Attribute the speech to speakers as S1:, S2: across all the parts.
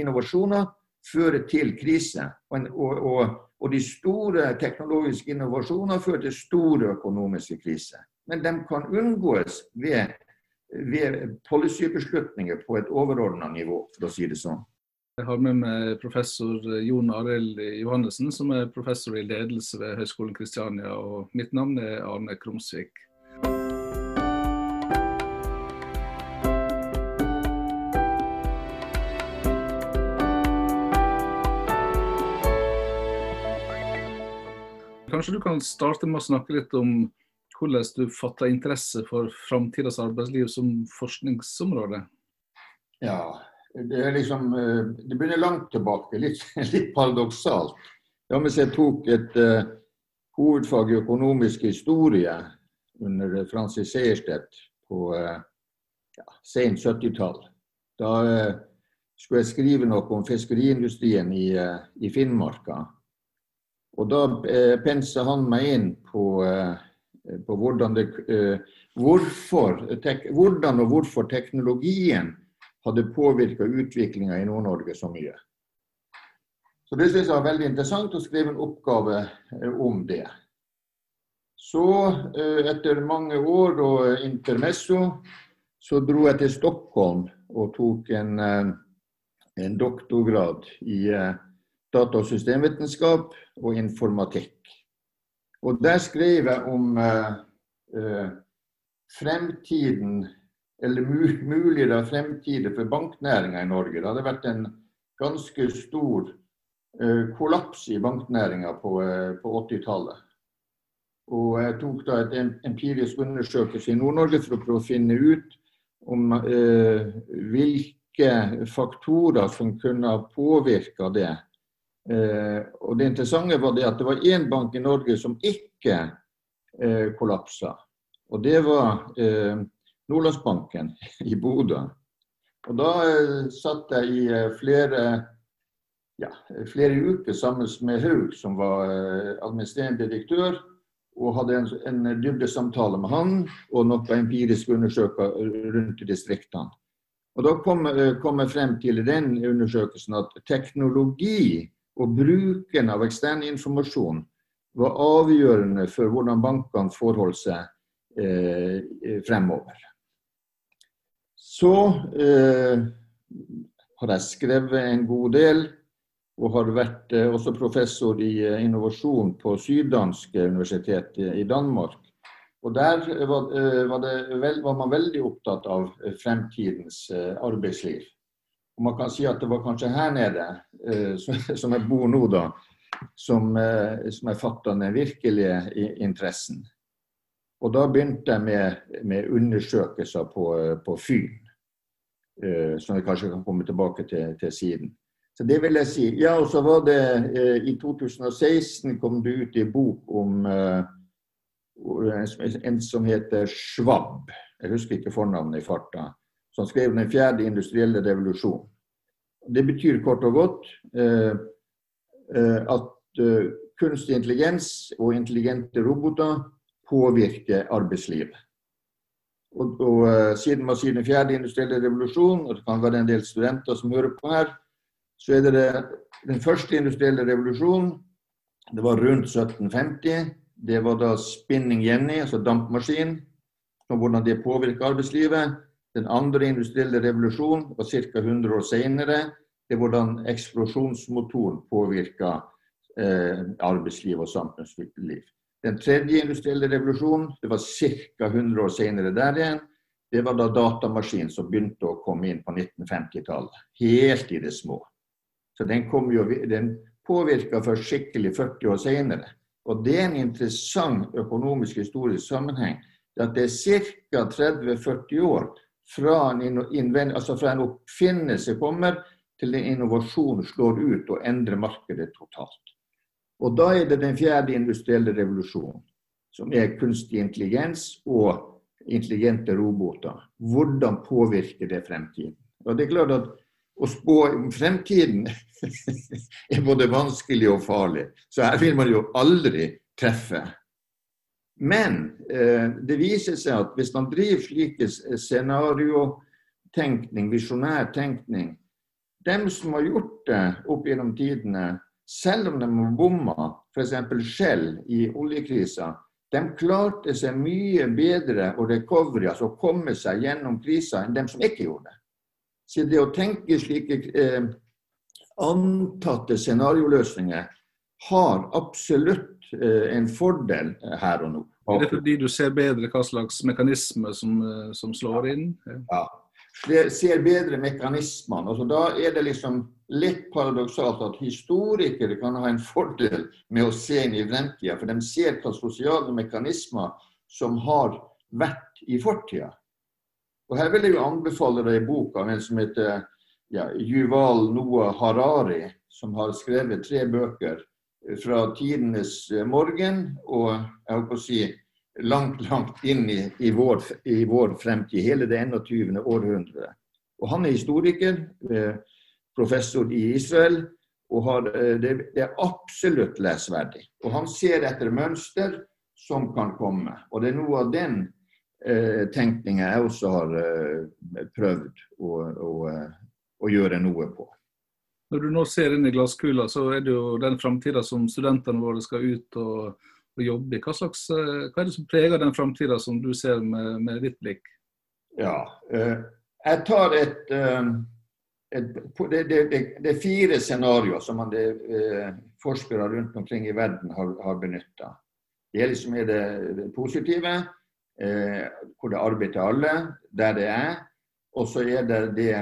S1: innovasjoner fører til krise. Og, og, og de store teknologiske innovasjoner fører til store økonomiske kriser. Men de kan unngås ved, ved policybeslutninger på et overordna nivå, for å si det sånn.
S2: Jeg har med meg professor Jon Arild Johannessen, som er professor i ledelse ved Høgskolen Kristiania. Og mitt navn er Arne Krumsvik. Kanskje du kan starte med å snakke litt om hvordan du fatter interesse for framtidas arbeidsliv som forskningsområde?
S1: Ja, det, liksom, eh, det begynner langt tilbake, litt, litt paradoksalt. Ja, mens jeg tok et uh, hovedfag i økonomisk historie under Francis Sejerstedt på uh, ja, sent 70-tall. Da uh, skulle jeg skrive noe om fiskeriindustrien i, i Finnmarka. Og da pensa han meg inn på, på hvordan, det, hvorfor, tek, hvordan og hvorfor teknologien hadde påvirka utviklinga i Nord-Norge så mye. Så det synes jeg var veldig interessant å skrive en oppgave eh, om det. Så, eh, etter mange år og intermesso, så dro jeg til Stockholm og tok en, eh, en doktorgrad i data- og systemvitenskap og informatikk. Og der skrev jeg om fremtiden eller muligere fremtider for banknæringa i Norge. Det hadde vært en ganske stor eh, kollaps i banknæringa på, eh, på 80-tallet. Og jeg tok da et empirisk undersøkelse i Nord-Norge for å prøve å finne ut om uh, hvilke faktorer som kunne ha påvirka det. Og Det interessante var det at det var én bank i Norge som ikke kollapsa. Og det var Nordlandsbanken i Bodø. Og Da eh, satt jeg i eh, flere, ja, flere uker sammen med Haug, som var eh, administrerende direktør, og hadde en, en dybdesamtale med han og noe empirisk undersøker rundt distriktene. Og Da kom, kom jeg frem til den undersøkelsen at teknologi og bruken av ekstern informasjon var avgjørende for hvordan bankene forholdt seg eh, fremover. Så eh, har jeg skrevet en god del, og har vært eh, også professor i eh, innovasjon på Syddansk universitet i Danmark. Og Der var, eh, var, vel, var, man veldig opptatt av eh, fremtidens arbeidsliv. Og Man kan si at det var kanskje her nede, som jeg bor nå, da, som, som jeg fatta den virkelige interessen. Og da begynte jeg med, med undersøkelser på, på Fyn. Eh, som vi kanskje kan komme tilbake til, til siden. Så det vil jeg si. Ja, og så var det eh, I 2016 kom det ut en bok om eh, en som heter Schwab. Jeg husker ikke fornavnet i farta. Som skrev 'Den fjerde industrielle revolusjon'. Det betyr kort og godt at kunstig intelligens og intelligente roboter påvirker arbeidslivet. Og, og uh, siden man sier den fjerde industrielle revolusjon, og det kan være en del studenter som hører på her, så er det, det den første industrielle revolusjonen. Det var rundt 1750. Det var da spinning Jenny, altså dampmaskin, og hvordan det påvirker arbeidslivet. Den andre industrielle revolusjonen var ca. 100 år senere. Det er hvordan eksplosjonsmotoren påvirka eh, arbeidsliv og samfunnsliv. Den tredje industrielle revolusjonen, det var ca. 100 år senere der igjen. Det var da datamaskinen som begynte å komme inn på 1950-tallet. Helt i det små. Så den, jo, den påvirka først skikkelig 40 år senere. Og det er en interessant økonomisk historisk sammenheng. At det er ca. 30-40 år fra en, altså fra en oppfinnelse kommer til en innovasjon slår ut og endrer markedet totalt. Og da er det den fjerde industrielle revolusjonen, som er kunstig intelligens og intelligente roboter. Hvordan påvirker det fremtiden? Og det er klart at å spå om fremtiden er både vanskelig og farlig. Så her vil man jo aldri treffe. Men eh, det viser seg at hvis man driver slike scenariotenkning, visjonær tenkning, dem som har gjort det opp gjennom tidene, selv om de har bomma, f.eks. Shell i oljekrisa, de klarte seg mye bedre å recovery, altså komme seg gjennom krisa, enn dem som ikke gjorde det. Så det å tenke slike eh, antatte scenarioløsninger har absolutt en fordel her og nå.
S2: Er det fordi du ser bedre hva slags mekanismer som, eh, som slår inn?
S1: Ja, jeg ser bedre mekanismene. Altså, da er det liksom litt paradoksalt at historikere kan ha en fordel med å se inn i fremtida, for de ser hva sosiale mekanismer som har vært i fortida. Og Her vil jeg jo anbefale deg boka av en som heter ja, Yuval Noah Harari, som har skrevet tre bøker fra tidenes eh, morgen og jeg håper å si langt, langt inn i, i, vår, i vår, fremtid, hele det 21. århundret. Og han er historiker, eh, professor i Israel, og har, eh, det, det, er absolutt lesverdig. Og han ser etter mønster som kan komme. Og det er noe av den eh, tenkninga jeg også har eh, prøvd å, å, å gjøre noe på.
S2: Når du nå ser inn i glasskula, så er det jo den framtida som studentene våre skal ut og, og jobbe i. Hva, slags, eh, hva er det som preger den framtida som du ser med, med ditt blikk?
S1: Ja, uh, jeg tar et, uh, et det, det, det, det, er fire scenarioer som man, det, forskere rundt omkring i verden har, har benytta. Det er liksom er det, positive, hvor det er arbeid til alle, der det er. Og så er det det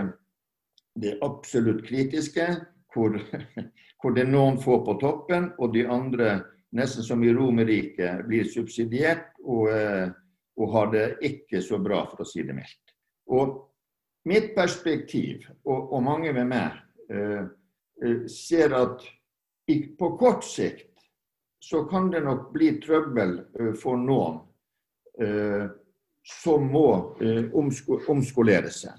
S1: det absolutt kritiske, hvor, hvor, det noen få på toppen, og de andre, nesten som i Romerriket, blir subsidiert og, eh, og, har det ikke så bra, for å si det mildt. Og mitt perspektiv, og, og mange med meg, eh, eh, ser at på kort sikt så kan det nok bli trøbbel for noen som må omsko omskolere seg.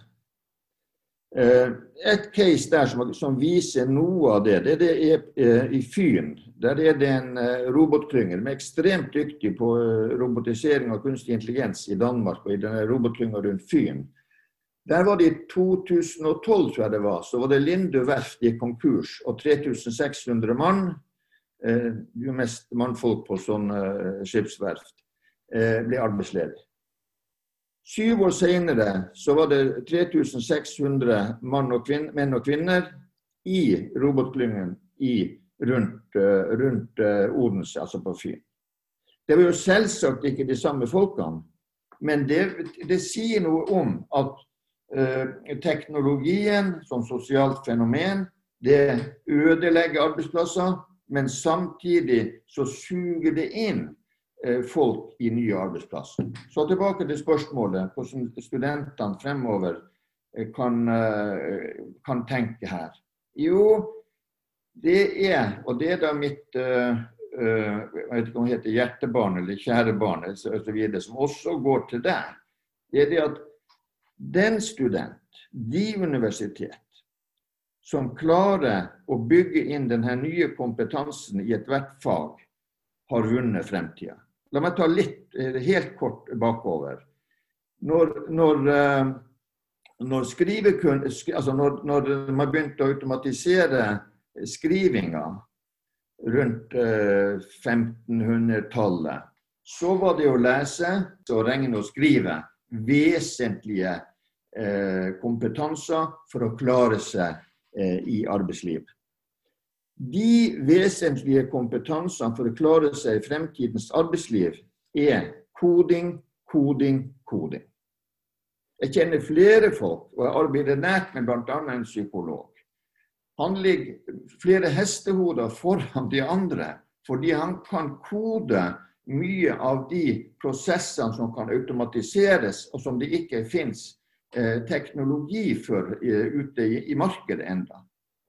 S1: Eh, et case der som, som, viser noe av det, det, er eh, i Fyn. Der er det en eh, robotklynge. De er ekstremt dyktige på robotisering av kunstig intelligens i Danmark og i denne robotklynga rundt Fyn. Der var det i 2012, tror jeg det var, så var det Lindø verft i konkurs, og 3600 mann, eh, jo mest mannfolk på sånn eh, skipsverft, eh, ble arbeidsledige. Syv år senere så var det 3600 og kvinner, menn og kvinner i robotklyngen rundt, eh, rundt eh, Odense, altså på Fyn. Det var jo selvsagt ikke de samme folkene, men det, det sier noe om at uh, teknologien som sosialt fenomen, det ødelegger arbeidsplasser, men samtidig så suger det inn Eh, folk i nye arbeidsplasser. Så tilbake til spørsmålet hvordan studentene fremover eh, kan, eh, kan, tenke her. Jo, det er, og det er da mitt jeg vet ikke om det heter hjertebarn eller kjærebarn osv., som også går til deg, det er det at den student, de universitet, som klarer å bygge inn denne nye kompetansen i ethvert fag, har vunnet fremtida. La meg ta litt eh, helt kort bakover. Når, når, når, skrivekun, altså når, når man begynte å automatisere skrivinga rundt 1500-tallet, eh, så var det å lese og regne og skrive vesentlige kompetanser for å klare seg i arbeidslivet. De vesentlige kompetansene for å klare seg i fremtidens arbeidsliv er koding, koding, koding. Jeg kjenner flere folk, og jeg arbeider nært med bl.a. en psykolog. Han ligger flere hestehoder foran de andre, fordi han kan kode mye av de prosessene som kan automatiseres, og som det ikke finnes eh, teknologi for eh, ute i markedet enda.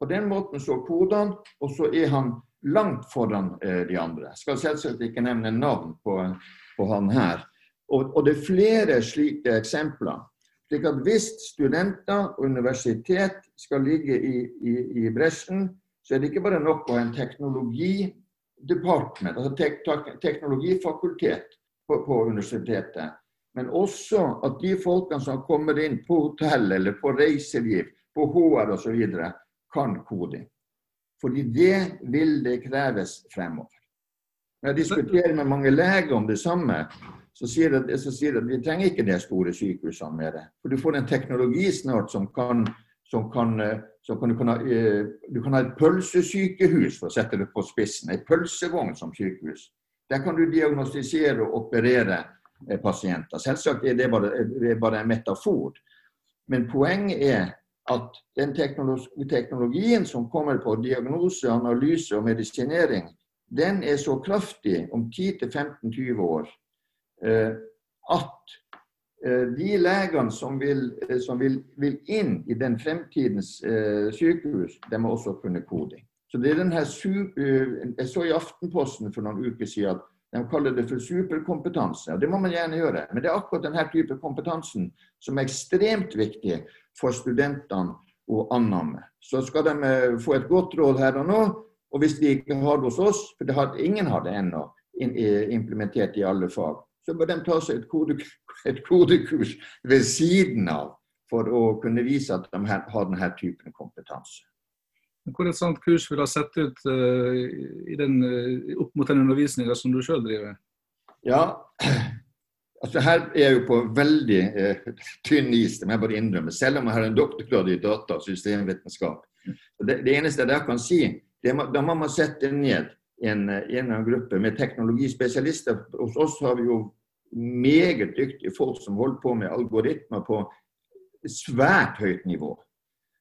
S1: På den måten så koder han, og så er han langt foran eh, de andre. Jeg skal selvsagt ikke nevne navn på, på han her. Og, og, det er flere slike eksempler. Slik at Hvis studenter og universitet skal ligge i, i, i bresjen, så er det ikke bare nok å ha en teknologidepartement, altså tek, teknologifakultet på, på, universitetet, men også at de folkene som kommer inn på hotell eller på reiseliv, på HR osv., kan koding. Fordi det vil det kreves fremover. Når jeg diskuterer med mange leger om det samme, så sier de at vi trenger ikke de store sykehusene mer. For du får en teknologi snart som kan, som kan, som kan, du, kan ha, eh, du kan ha et pølsesykehus, for å sette det på spissen. En pølsevogn som sykehus. Der kan du diagnostisere og operere eh, pasienter. Selvsagt er det bare, det er bare en metafor. Men poenget er at den teknologien som kommer på diagnose, analyse og medisinering, den er så kraftig om 10-15-20 år eh, at eh, de legene som, vil, som vil, vil, inn i den fremtidens sykehus, de må også kunne koding. Så det er denne, Jeg så i Aftenposten for noen uker siden at de kaller det for superkompetanse. og Det må man gjerne gjøre. Men det er akkurat denne type kompetansen som er ekstremt viktig for studentene å annamme. Så skal de eh, få et godt råd her og nå. Og hvis de ikke har det hos oss, for det har, ingen har det ennå implementert i alle fag, så bør de ta seg et, kode, et kodekurs ved siden av for å kunne vise at de har denne typen kompetanse.
S2: Hvor et sånt kurs ville ha sett ut uh, den, uh, opp mot den undervisninga som du sjøl driver?
S1: Ja, altså her er jeg jo på veldig eh, tynn is, det må jeg bare innrømme. Selv om jeg har en doktorgrad i data og systemvitenskap. Det, det, eneste jeg kan si, det, da må man sette ned en, en gruppe med teknologispesialister. Hos oss har vi jo meget dyktige folk som holder på med algoritmer på svært høyt nivå.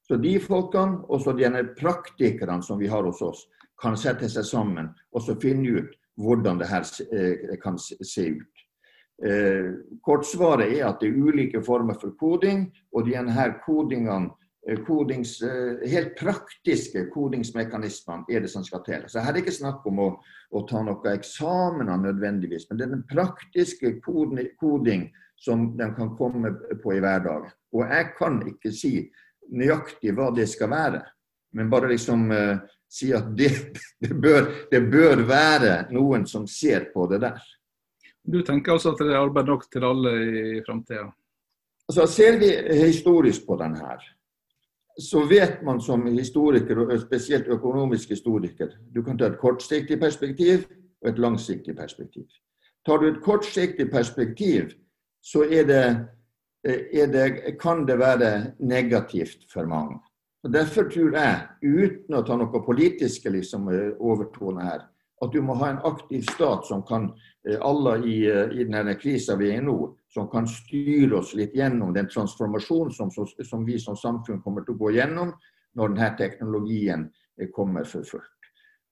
S1: Så de folkene, og så de praktikerne som vi har hos oss, kan sette seg sammen og så finne ut hvordan det her eh, kan se ut. Eh, kortsvaret er at det er ulike former for koding, og de her kodingene eh, kodings, helt praktiske kodingsmekanismene er det som skal til. Så Her er det ikke snakk om å, å ta noen eksamener nødvendigvis, men det er den praktiske koding som de kan komme på i hverdagen. Og jeg kan ikke si nøyaktig hva det skal være, men bare liksom uh, si at det, det, bør, det, bør, være noen som ser på det der.
S2: Du tenker altså at det er arbeid nok til alle i framtida?
S1: Altså, ser vi historisk på den her, så vet man som historiker, og spesielt økonomisk historiker, du kan ta et kortsiktig perspektiv og et langsiktig perspektiv. Tar du et kortsiktig perspektiv, så er det er det, kan det være negativt for mange. Og Derfor tror jeg, uten å ta noe politiske liksom, overtone her, at du må ha en aktiv stat som kan, eh, alle i, i denne krisa vi er i nå, som kan styre oss litt gjennom den transformasjonen som, som, vi som samfunn kommer til å gå gjennom når denne teknologien kommer for fullt.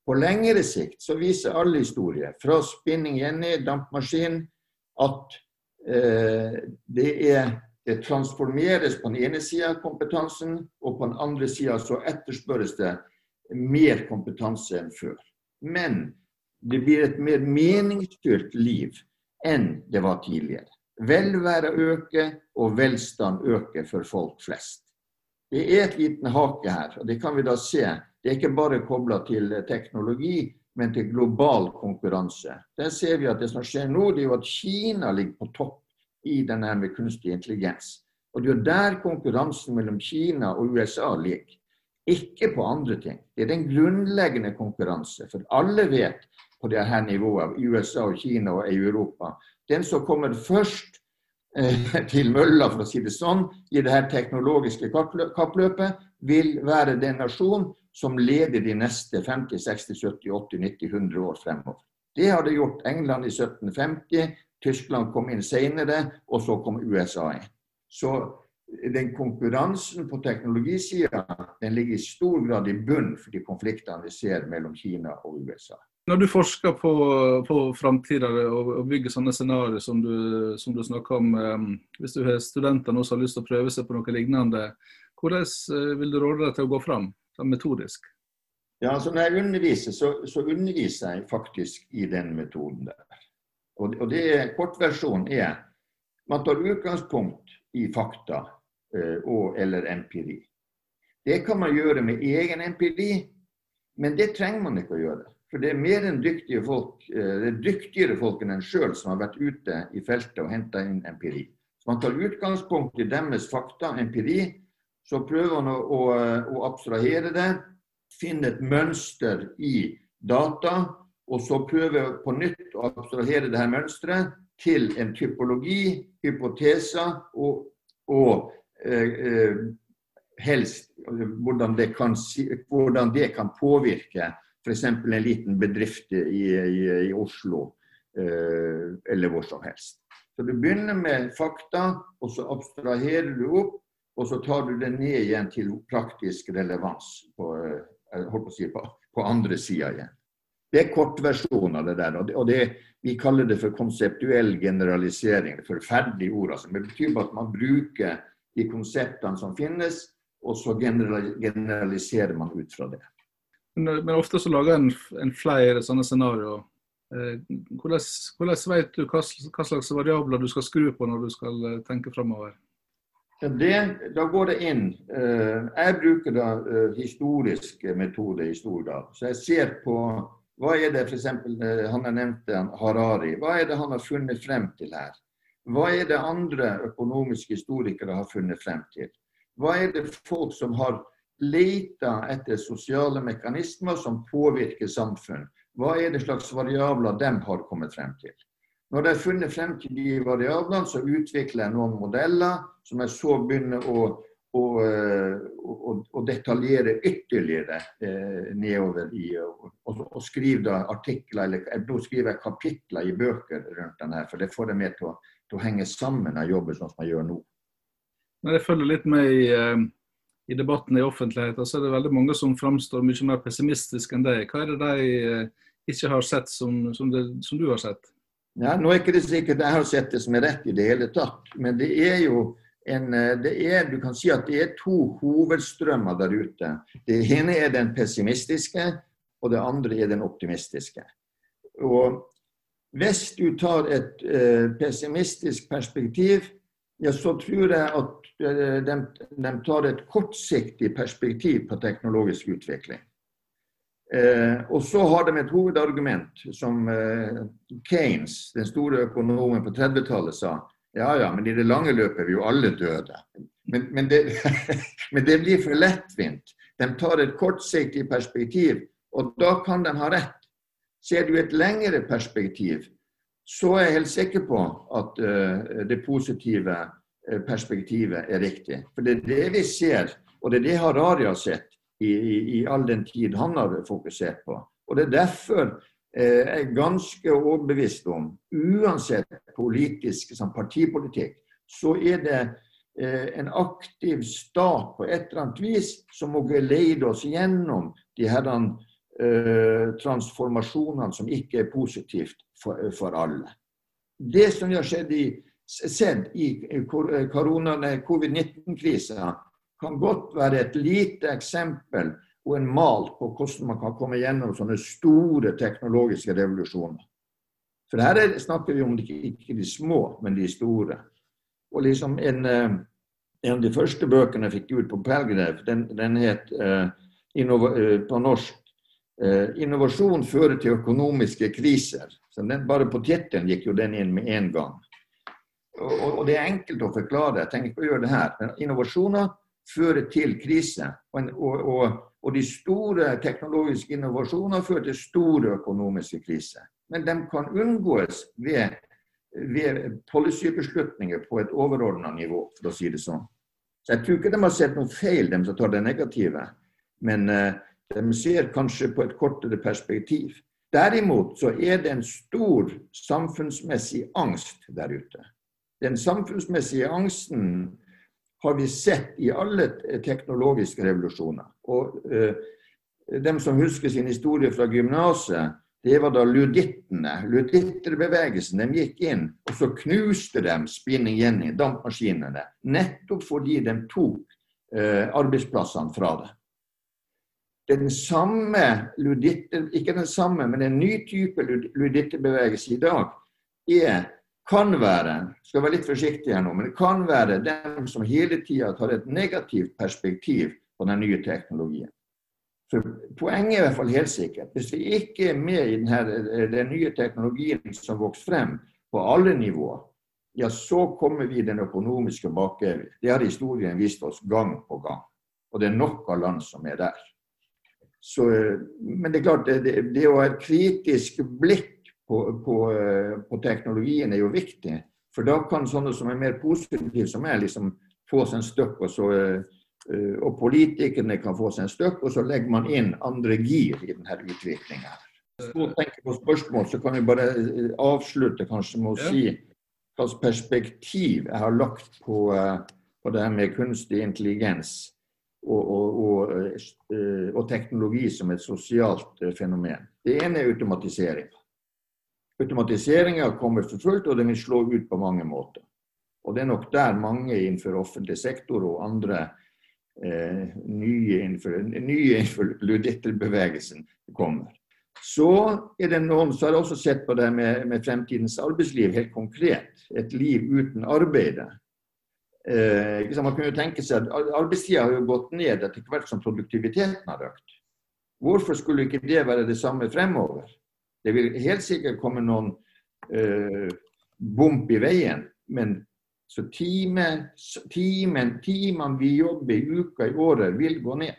S1: På lengre sikt så viser alle historier, fra spinning Jenny, dampmaskin, at Eh, det, er, det transformeres på den ene sida kompetansen, og på den andre sida så etterspørres det mer kompetanse enn før. Men det blir et mer meningsfylt liv enn det var tidligere. Velvære øker, og velstand øker for folk flest. Det er et liten hake her, og det kan vi da se. Det er ikke bare kobla til teknologi, men til global konkurranse. Der ser vi at det som skjer nå, det er jo at Kina ligger på topp i denne med kunstig intelligens. Og det er jo der konkurransen mellom Kina og USA ligger. Ikke på andre ting. Det er den grunnleggende konkurranse. For alle vet på det her nivået, USA og Kina og Europa, den som kommer først eh, til mølla, for å si det sånn, i det her teknologiske kappløpet, vil være den nasjonen som leder de neste 50, 60, 70, 80, 90, 100 år fremover. Det har det gjort England i 1750, Tyskland kom inn senere, og så kom USA inn. Så den konkurransen på teknologisida ligger i stor grad i bunn for de konfliktene vi ser mellom Kina og USA.
S2: Når du forsker på, på framtida og, og bygger sånne scenarioer som som du snakker om, um, hvis du har studenter nå som har lyst til å prøve seg på noe lignende, hvordan uh, vil du råde deg til å gå fram? sånn metodisk?
S1: Ja, altså Når jeg underviser, så, så, underviser jeg faktisk i den metoden der. Og, og det Kortversjonen er man tar utgangspunkt i fakta uh, og eller empiri. Det kan man gjøre med egen empiri, men det trenger man ikke å gjøre. For det er mer enn dyktige folk, uh, det er dyktigere folk enn en sjøl som har vært ute i feltet og henta inn empiri. Så Man tar utgangspunkt i deres fakta, empiri, så prøver man å, å, å abstrahere det, finne et mønster i data, og så prøve på nytt å abstrahere det her mønsteret til en typologi, hypoteser og, og eh, eh helst hvordan det kan, hvordan det kan påvirke f.eks. en liten bedrift i, i, i Oslo eh, eller hvor som helst. Så Du begynner med fakta, og så abstraherer du opp, og så tar du det ned igjen til praktisk relevans på, eh, si, på, på andre sida igjen. Det er kortversjonen av det der. og det, Vi kaller det for konseptuell generalisering. Det er ferdig ord. Altså. Det betyr at man bruker de konseptene som finnes, og så generaliserer man ut fra det.
S2: Men, men ofte så lager en, en flere sånne scenarioer. Eh, hvordan, hvordan, vet du hva, slags variabler du skal skru på når du skal eh, tenke framover?
S1: Da går det inn. Eh, jeg bruker da historiske metoder i stor grad. Så jeg ser på hva er det f.eks. Han har nevnt Harari. Hva er det han har funnet frem til her? Hva er det andre økonomiske historikere har funnet frem til? Hva er det folk som har leita etter sosiale mekanismer som påvirker samfunn? Hva er det slags variabler de har kommet frem til? Når de har funnet frem til de variablene, så utvikler jeg noen modeller som jeg så begynner å å, å, og, og detaljere ytterligere eh, nedover i og, og skrive da artikler, eller nå skriver jeg kapitler i bøker rundt den her, for det får det med til å, til å henge sammen av jobben sånn som jeg gjør nå.
S2: Når jeg følger litt med i, eh, i, debatten i offentligheten, så er det veldig mange som framstår mye mer pessimistiske enn deg. Hva er det de eh, ikke har sett som, som, det, som du har sett?
S1: Ja, nå er ikke det sikkert jeg har sett det som er rett i det hele tatt, men det er jo en, eh, det er, du kan si at det er to hovedstrømmer der ute. Det ene er den pessimistiske, og det andre er den optimistiske. Og hvis du tar et eh, pessimistisk perspektiv, ja, så tror jeg at eh, de, de, tar et kortsiktig perspektiv på teknologisk utvikling. Eh, og så har de et hovedargument som eh, Keynes, den store økonomen på 30-tallet, sa. Ja ja, men i det lange løpet er vi jo alle døde. Men, men, det, men det, blir for lettvint. De tar et kortsiktig perspektiv, og da kan de ha rett. Ser du et lengre perspektiv, så er jeg helt sikker på at uh, det positive uh, perspektivet er riktig. For det er det vi ser, og det er det Harari har sett i, i, i all den tid han har fokusert på. Og Det er derfor jeg er ganske overbevist om, uansett politisk som partipolitikk, så er det eh, en aktiv stat på et eller annet vis som må geleide oss gjennom de her uh, transformasjonene som ikke er positivt for, for alle. Det som har sett i, sett i covid-19-krisa, kan godt være et lite eksempel og en mal på hvordan man kan komme gjennom sånne store teknologiske revolusjoner. For her er, snakker vi om ikke, ikke, de små, men de store. Og liksom en, eh, en av de første bøkene jeg fikk ut på Pelgrev, den, den het uh, på norsk uh, 'Innovasjon fører til økonomiske kriser'. Så den, bare på tittelen gikk jo den inn med en gang. Og, og, det er enkelt å forklare, jeg tenker ikke å gjøre det her. Men innovasjoner fører til krise. Og, og, de store teknologiske innovasjoner fører til store økonomiske kriser. Men de kan unngås ved, ved policybeslutninger på et overordna nivå, for å si det sånn. Så Jeg tror ikke de har sett noe feil, de som tar det negative. Men uh, de ser kanskje på et kortere perspektiv. Derimot så er det en stor samfunnsmessig angst der ute. Den samfunnsmessige angsten har vi sett i alle teknologiske revolusjoner. Og uh, dem som husker sin historie fra gymnaset, det var da ludittene, luditterbevegelsen. De gikk inn, og så knuste de spinning Jenny, dampmaskinene. Nettopp fordi de tok uh, arbeidsplassene fra det. Den samme luditte, ikke den samme, men en ny type ludittebevegelse i dag er kan være skal være litt forsiktig her nå, men det kan være dem som hele tida tar et negativt perspektiv på den nye teknologien. For Poenget er i hvert fall helt sikkert. Hvis vi ikke er med i denne, den nye teknologien som vokser frem på alle nivåer, ja, så kommer vi i den økonomiske bakevjen. Det har historien vist oss gang på gang. Og det er nok av land som er der. Så, men det er klart, det, det, å ha et kritisk blikk på, på, på, teknologien er jo viktig. For da kan sånne som er mer positive som er liksom få seg en støkk. Og, så, og politikerne kan få seg en støkk, og så legger man inn andre gir i denne utviklinga. Så tenker på spørsmål, så kan vi bare avslutte kanskje med å si hvilket perspektiv jeg har lagt på, på det her med kunstig intelligens og, og, eh, og, teknologi som et sosialt eh, fenomen. Det ene er automatisering. Automatiseringa kommer for fullt, og den vil slå ut på mange måter. Og Det er nok der mange innenfor offentlig sektor og andre eh, nye innenfor, nye innenfor Luditterbevegelsen kommer. Så er det noen som har også sett på det med, med fremtidens arbeidsliv helt konkret. Et liv uten arbeid. Eh, man kunne tenke seg at Arbeidstida har jo gått ned etter hvert som produktiviteten har økt. Hvorfor skulle ikke det være det samme fremover? Det vil helt sikkert komme noen eh, bump i veien, men så timen, timen, timene vi jobber i uka i året, vil gå ned.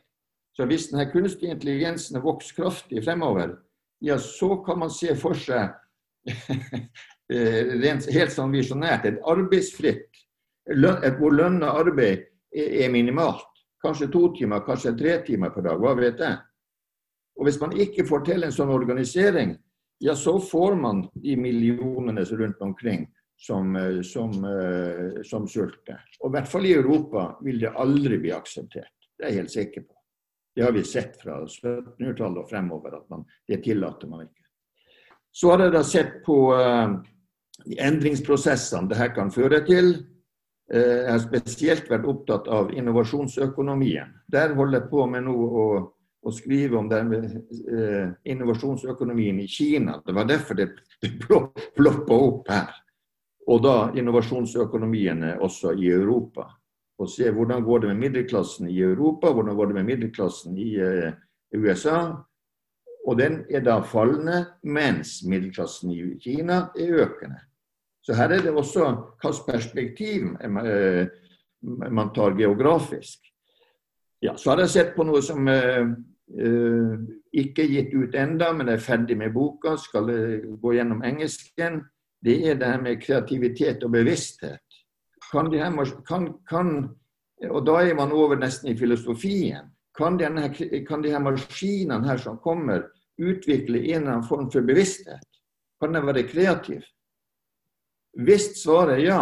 S1: Så hvis denne kunstige intelligensen vokser kraftig fremover, ja, så kan man se for seg rent, helt sånn visjonært et arbeidsfritt hvor lønna arbeid er minimalt. Kanskje to timer, kanskje tre timer per dag. Hva vet jeg. Og Hvis man ikke får til en sånn organisering, ja, så får man de millionene rundt omkring som, eh, som, eh, som sulter. Og i hvert fall i Europa vil det aldri bli akseptert. Det er jeg helt sikker på. Det har vi sett fra 1700-tallet og fremover, at man, det tillater man ikke. Så har jeg da sett på uh, endringsprosessene det her kan føre til. Eh, jeg har spesielt vært opptatt av innovasjonsøkonomien. Der holder jeg på med nå å, å skrive om den eh, innovasjonsøkonomien i Kina. Det var derfor det, det ploppa opp her. Og da innovasjonsøkonomien også i Europa. Og se hvordan går det med middelklassen i Europa, hvordan går det med middelklassen i eh, USA. Og den er da fallende, mens middelklassen i Kina er økende. Så her er det også hvilket perspektiv eh, man tar geografisk. Ja, så har jeg sett på noe som uh, ikke gitt ut enda, men er ferdig med boka, skal gå gjennom engelsken. Det er det her med kreativitet og bevissthet. Kan de her, kan, kan, og da er man over nesten i filosofien. Kan, denne, kan de her maskinene her som kommer, utvikle en eller annen form for bevissthet? Kan det være kreativ? Hvis svaret er ja,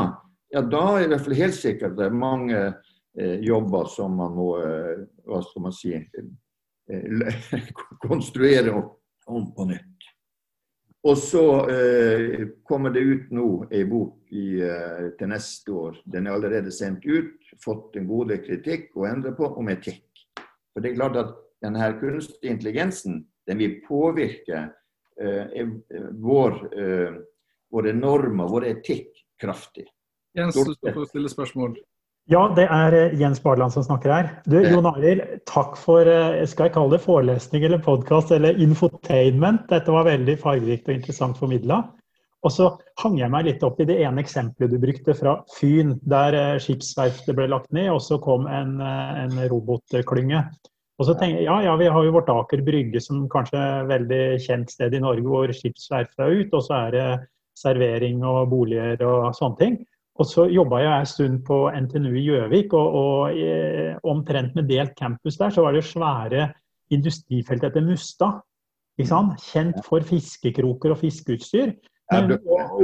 S1: ja da er det i hvert fall helt sikkert det er mange eh, jobber som man må eh, hva skal man si, eh, konstruere om, om, på nytt. Og så eh, kommer det ut nå ei bok i, eh, til neste år. Den er allerede sendt ut, fått en god kritikk å endre på, om etikk. For det er klart at denne kunstige intelligensen den vil påvirke eh, vår våre normer, vår etikk kraftig.
S2: Jens, du skal få stille spørsmål.
S3: Ja, det er eh, Jens Barland som snakker her. Du, Jon Arild, takk for eh, skal jeg kalle det forelesning eller podkast eller infotainment. Dette var veldig fargerikt og interessant formidla. Og så hang jeg meg litt opp i det ene eksempelet du brukte fra Fyn, der eh, skipsverftet ble lagt ned, og så kom en, en robotklynge. Og så tenker jeg, ja, ja, Vi har jo vårt Aker Brygge som kanskje er et veldig kjent sted i Norge hvor skipsverftet er ut. Og så er det servering og boliger og sånne ting. Og så jobba jeg en stund på NTNU i Gjøvik, og, og i, omtrent med delt campus der, så var det svære industrifelt etter Mustad. Kjent for fiskekroker og fiskeutstyr. Men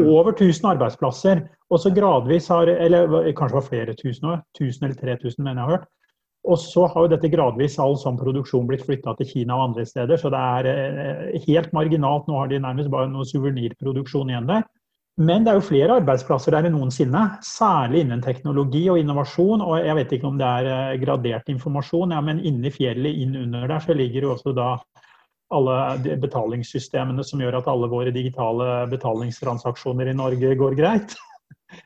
S3: over 1000 arbeidsplasser. Og så gradvis har Eller kanskje var flere tusen år. 1000 eller 3000, mener jeg har hørt. Og så har jo dette gradvis all sånn produksjon blitt flytta til Kina og andre steder. Så det er eh, helt marginalt. Nå har de nærmest bare noe suvenirproduksjon igjen der. Men det er jo flere arbeidsplasser der enn noensinne. Særlig innen teknologi og innovasjon. Og jeg vet ikke om det er eh, gradert informasjon, ja, men inni fjellet, inn under der, så ligger jo også da alle betalingssystemene som gjør at alle våre digitale betalingstransaksjoner i Norge går greit.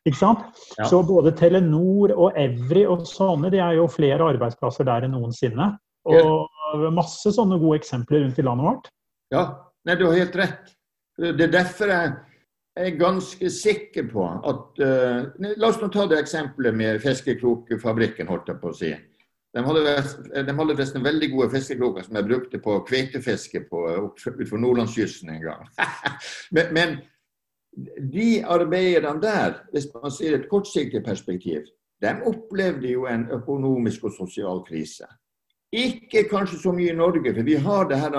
S3: Ikke sant? Ja. Så både Telenor og Evry og sånne, de er jo flere arbeidsplasser der enn noensinne. Og masse sånne gode eksempler rundt i landet vårt.
S1: Ja, Nei, du har helt rett. Det er derfor jeg er ganske sikker på at uh, La oss nå ta det eksempelet med fiskekrokfabrikken, holdt jeg på å si. De hadde, de hadde forresten veldig gode fiskekroker som jeg brukte på kveitefiske utenfor nordlandskysten en gang. men, men, de arbeiderne der, hvis man ser et kortsiktig perspektiv, de opplevde jo en økonomisk og sosial krise. Ikke kanskje så mye i Norge, for vi har det her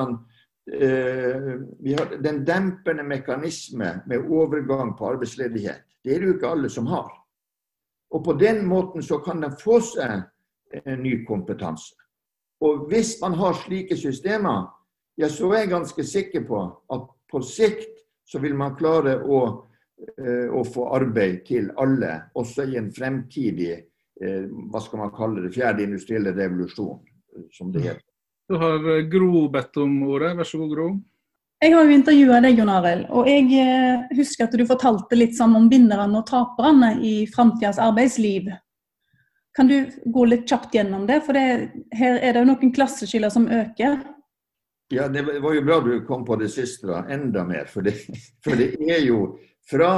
S1: Eh, vi har den dempende mekanisme med overgang på arbeidsledighet. Det er det jo ikke alle som har. Og på den måten så kan de få seg en ny kompetanse. Og hvis man har slike systemer, ja, så er jeg ganske sikker på at på sikt så vil man klare å, eh, å få arbeid til alle, også i en fremtidig eh, hva skal man kalle det, fjerde industrielle revolusjon, som det heter.
S2: Du har eh, Gro bedt om ordet. Vær så god, Gro.
S4: Jeg har jo intervjua deg, Jon Arild, og jeg eh, husker at du fortalte litt sånn om vinnerne og taperne i framtidas arbeidsliv. Kan du gå litt kjapt gjennom det? For det, her er det jo noen klasseskiller som øker.
S1: Ja, det var jo bra du kom på det siste, da. Enda mer. For det, for det er jo fra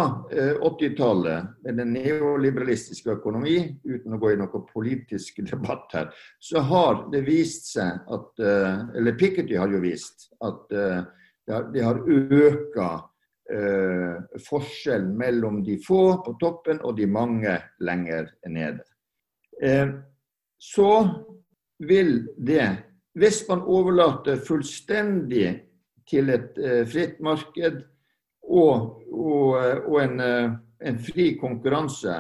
S1: 80-tallet eh, med den neoliberalistiske økonomi, uten å gå i noen politisk debatt her, så har det vist seg at eh, Eller Piketty har jo vist at eh, det har økt forskjellen mellom de få på toppen og de mange lenger nede. Så vil det, hvis man overlater fullstendig til et fritt marked, og, og, og en, eh, en, fri konkurranse,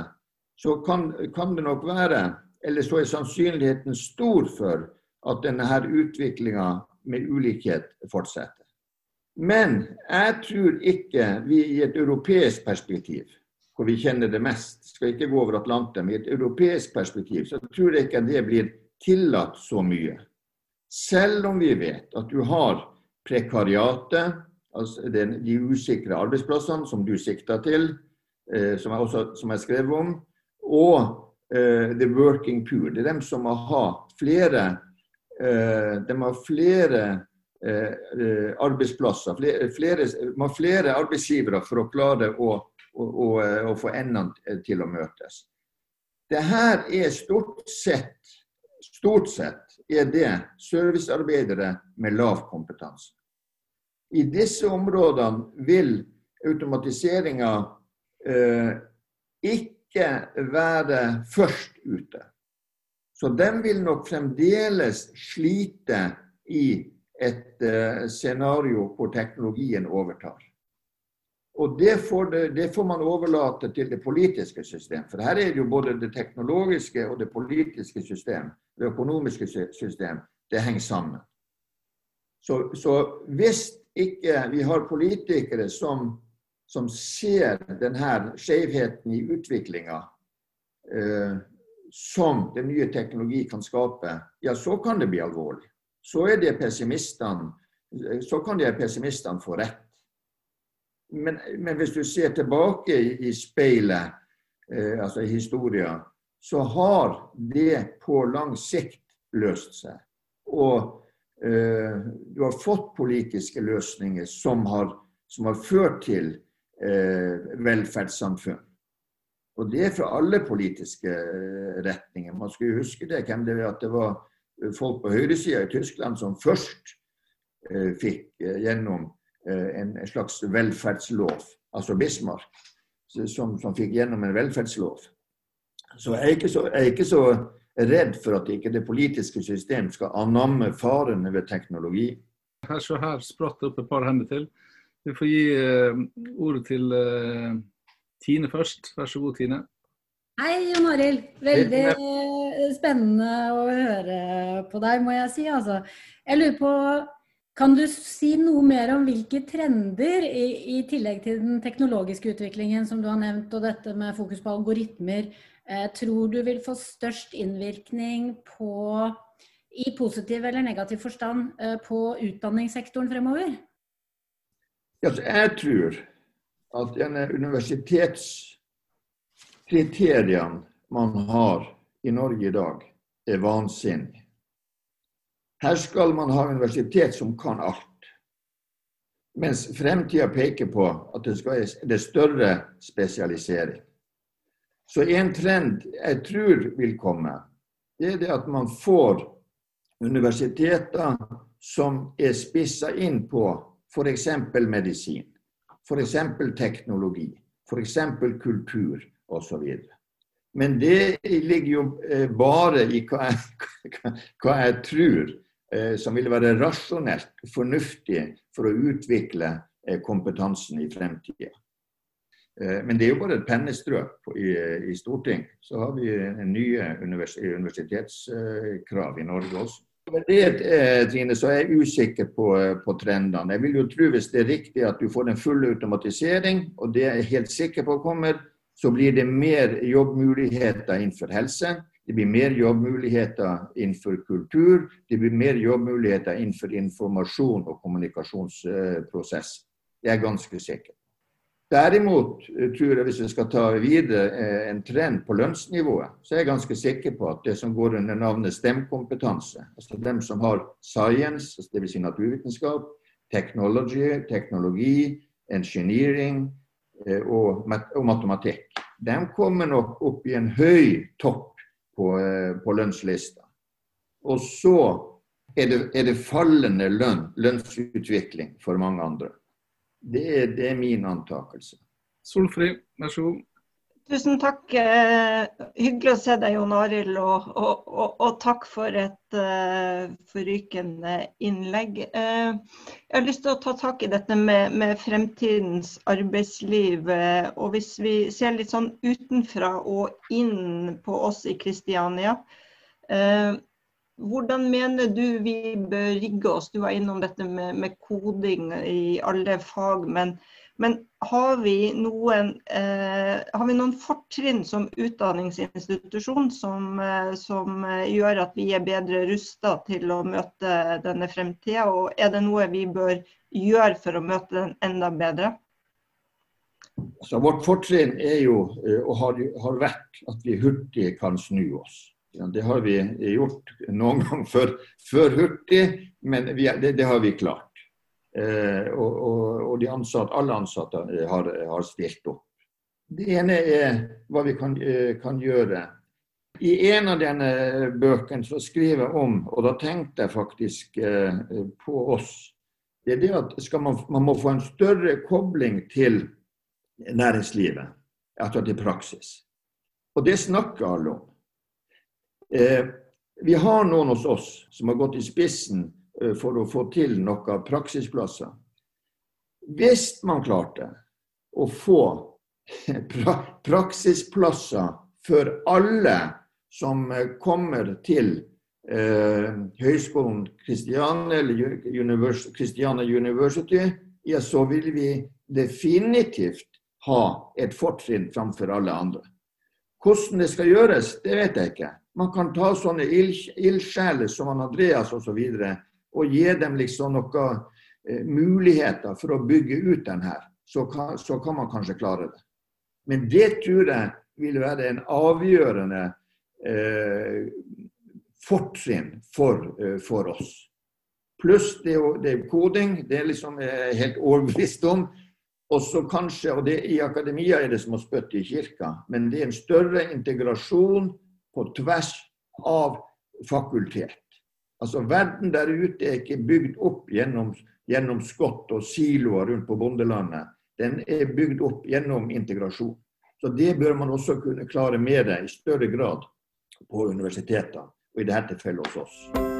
S1: så kan, kan, det nok være, eller så er sannsynligheten stor for at denne utviklinga med ulikhet fortsetter. Men jeg tror ikke vi i et europeisk perspektiv, hvor vi kjenner det mest, skal ikke gå over Atlanteren, i et europeisk perspektiv, så tror jeg ikke det blir tillatt så mye. Selv om vi vet at du har prekariatet, altså de usikre arbeidsplassene som du sikta til, eh, som, jeg også, som jeg skrev om, og uh, the working poor. Det er dem som må ha flere, uh, de har flere arbeidsplasser, flere, flere, må flere arbeidsgivere for å klare å, å, å, å få endene til å møtes. Det her er stort sett, stort sett er det servicearbeidere med lav kompetanse. I disse områdene vil automatiseringa eh, ikke være først ute. Så den vil nok fremdeles slite i et eh, scenario hvor teknologien overtar. Og det får, det, det får, man overlate til det politiske system. For her er det jo både det teknologiske og det politiske system, det økonomiske system, det henger sammen. Så, så hvis ikke vi har politikere som, som ser denne skjevheten i utviklinga eh, som den nye teknologi kan skape, ja, så kan det bli alvorlig. Så, er det så kan de pessimistene få rett. Men, men, hvis du ser tilbake i, i speilet, eh, altså i historien, så har det på lang sikt løst seg. Og Eh, du har fått politiske løsninger som har, som har ført til eh, velferdssamfunn. Og det er fra alle politiske eh, retninger. Man skulle huske det, det at det var folk på høyresida i Tyskland som først eh, fikk eh, gjennom eh, en slags velferdslov, altså Bismarck, som, som fikk gjennom en velferdslov. Så jeg er ikke så, er ikke så redd for at ikke det politiske system skal anamme farene ved teknologi.
S2: Her, så her spratt det opp et par hender til. Vi får gi uh, ordet til uh, Tine først. Vær så god, Tine.
S5: Hei, Jon Arild. Veldig spennende å høre på deg, må jeg si. Altså. Jeg lurer på, Kan du si noe mer om hvilke trender, i, i tillegg til den teknologiske utviklingen som du har nevnt, og dette med fokus på algoritmer, Eh, tror du vil få størst innvirkning på, i positiv eller negativ forstand, eh, på utdanningssektoren fremover?
S1: Altså, jeg tror at denne universitetskriteriene man har i Norge i dag, er vansinnig. Her skal man ha universitet som kan alt. Mens fremtida peker på at det, skal, er større spesialisering. Så en trend jeg tror vil komme, det er det at man får universiteter som er spissa inn på f.eks. medisin, f.eks. teknologi, f.eks. kultur osv. Men det ligger jo eh, bare i hva jeg, hva jeg tror eh, som vil være rasjonelt, fornuftig for å utvikle eh, kompetansen i fremtida. Men det er jo bare et pennestrøk i, i Stortinget. Så har vi nye univers universitetskrav i Norge også. Med det, Trine, så er jeg usikker på, på, trendene. Jeg vil jo tro hvis det er riktig at du får en full automatisering, og det er jeg helt sikker på kommer, så blir det mer jobbmuligheter innenfor helse. Det blir mer jobbmuligheter innenfor kultur. Det blir mer jobbmuligheter innenfor informasjon og kommunikasjonsprosess. Det er ganske sikker Derimot eh, tror jeg hvis vi skal ta videre eh, en trend på lønnsnivået, så er jeg ganske sikker på at det som går under navnet STEM-kompetanse, altså dem som har science, altså dvs. Si naturvitenskap, technology, teknologi, engineering, Eh, og, matematikk. De kommer nok opp i en høy topp på, på lønnslista. Og så er det, er det, fallende lønn, lønnsutvikling for mange andre. Det det er min antakelse.
S2: Solfri, vær så god.
S6: Tusen takk. Eh, hyggelig å se deg, Jon Arild. Og, og, og, og, takk for et uh, forrykende innlegg. Uh, jeg har lyst til å ta tak i dette med, med fremtidens arbeidsliv. Uh, og hvis vi ser litt sånn utenfra og inn på oss i Kristiania. Hvordan mener du vi bør rigge oss? Du var innom dette med, med koding i alle fag. men men har vi noen, eh, har vi noen fortrinn som utdanningsinstitusjon som, eh, som, eh, gjør at vi er bedre rusta til å møte denne fremtida? Og er det noe vi bør gjøre for å møte den enda bedre?
S1: Så vårt fortrinn er jo, eh, og har, har, vært, at vi hurtig kan snu oss. Det har vi gjort noen gang før, før hurtig, men vi, det, det har vi klart. Eh, og, og, og ansatte, alle ansatte har, har, stilt opp. Det ene er hva vi kan, eh, kan gjøre. I en av denne bøkene så skriver jeg om, og da tenkte jeg faktisk eh, på oss, det er det at man, man, må få en større kobling til næringslivet, altså til praksis. Og det snakker alle om. Eh, vi har noen hos oss som har gått i spissen Eh, for å få til noen praksisplasser. Hvis man klarte å få pra praksisplasser for alle som eh, kommer til eh, Høgskolen Kristiania eller Christiane University, ja, så vil vi definitivt ha et fortrinn framfor alle andre. Hvordan det skal gjøres, det vet jeg ikke. Man kan ta sånne ildsjeler som Andreas osv og gi dem liksom noen eh, muligheter for å bygge ut den her, så kan, så kan, man kanskje klare det. Men det tror jeg vil være en avgjørende eh, fortrinn for, eh, for, oss. Pluss det, det er koding, det er liksom eh, helt overbevist om. Og så kanskje, og det, I akademia er det som å spytte i kirka, men det er en større integrasjon på tvers av fakultet. Altså Verden der ute er ikke bygd opp gjennom, gjennom skott og siloer rundt på bondelandet. Den er bygd opp gjennom integrasjon. Så Det bør man også kunne klare med det i større grad på universitetene, og i dette tilfellet hos oss.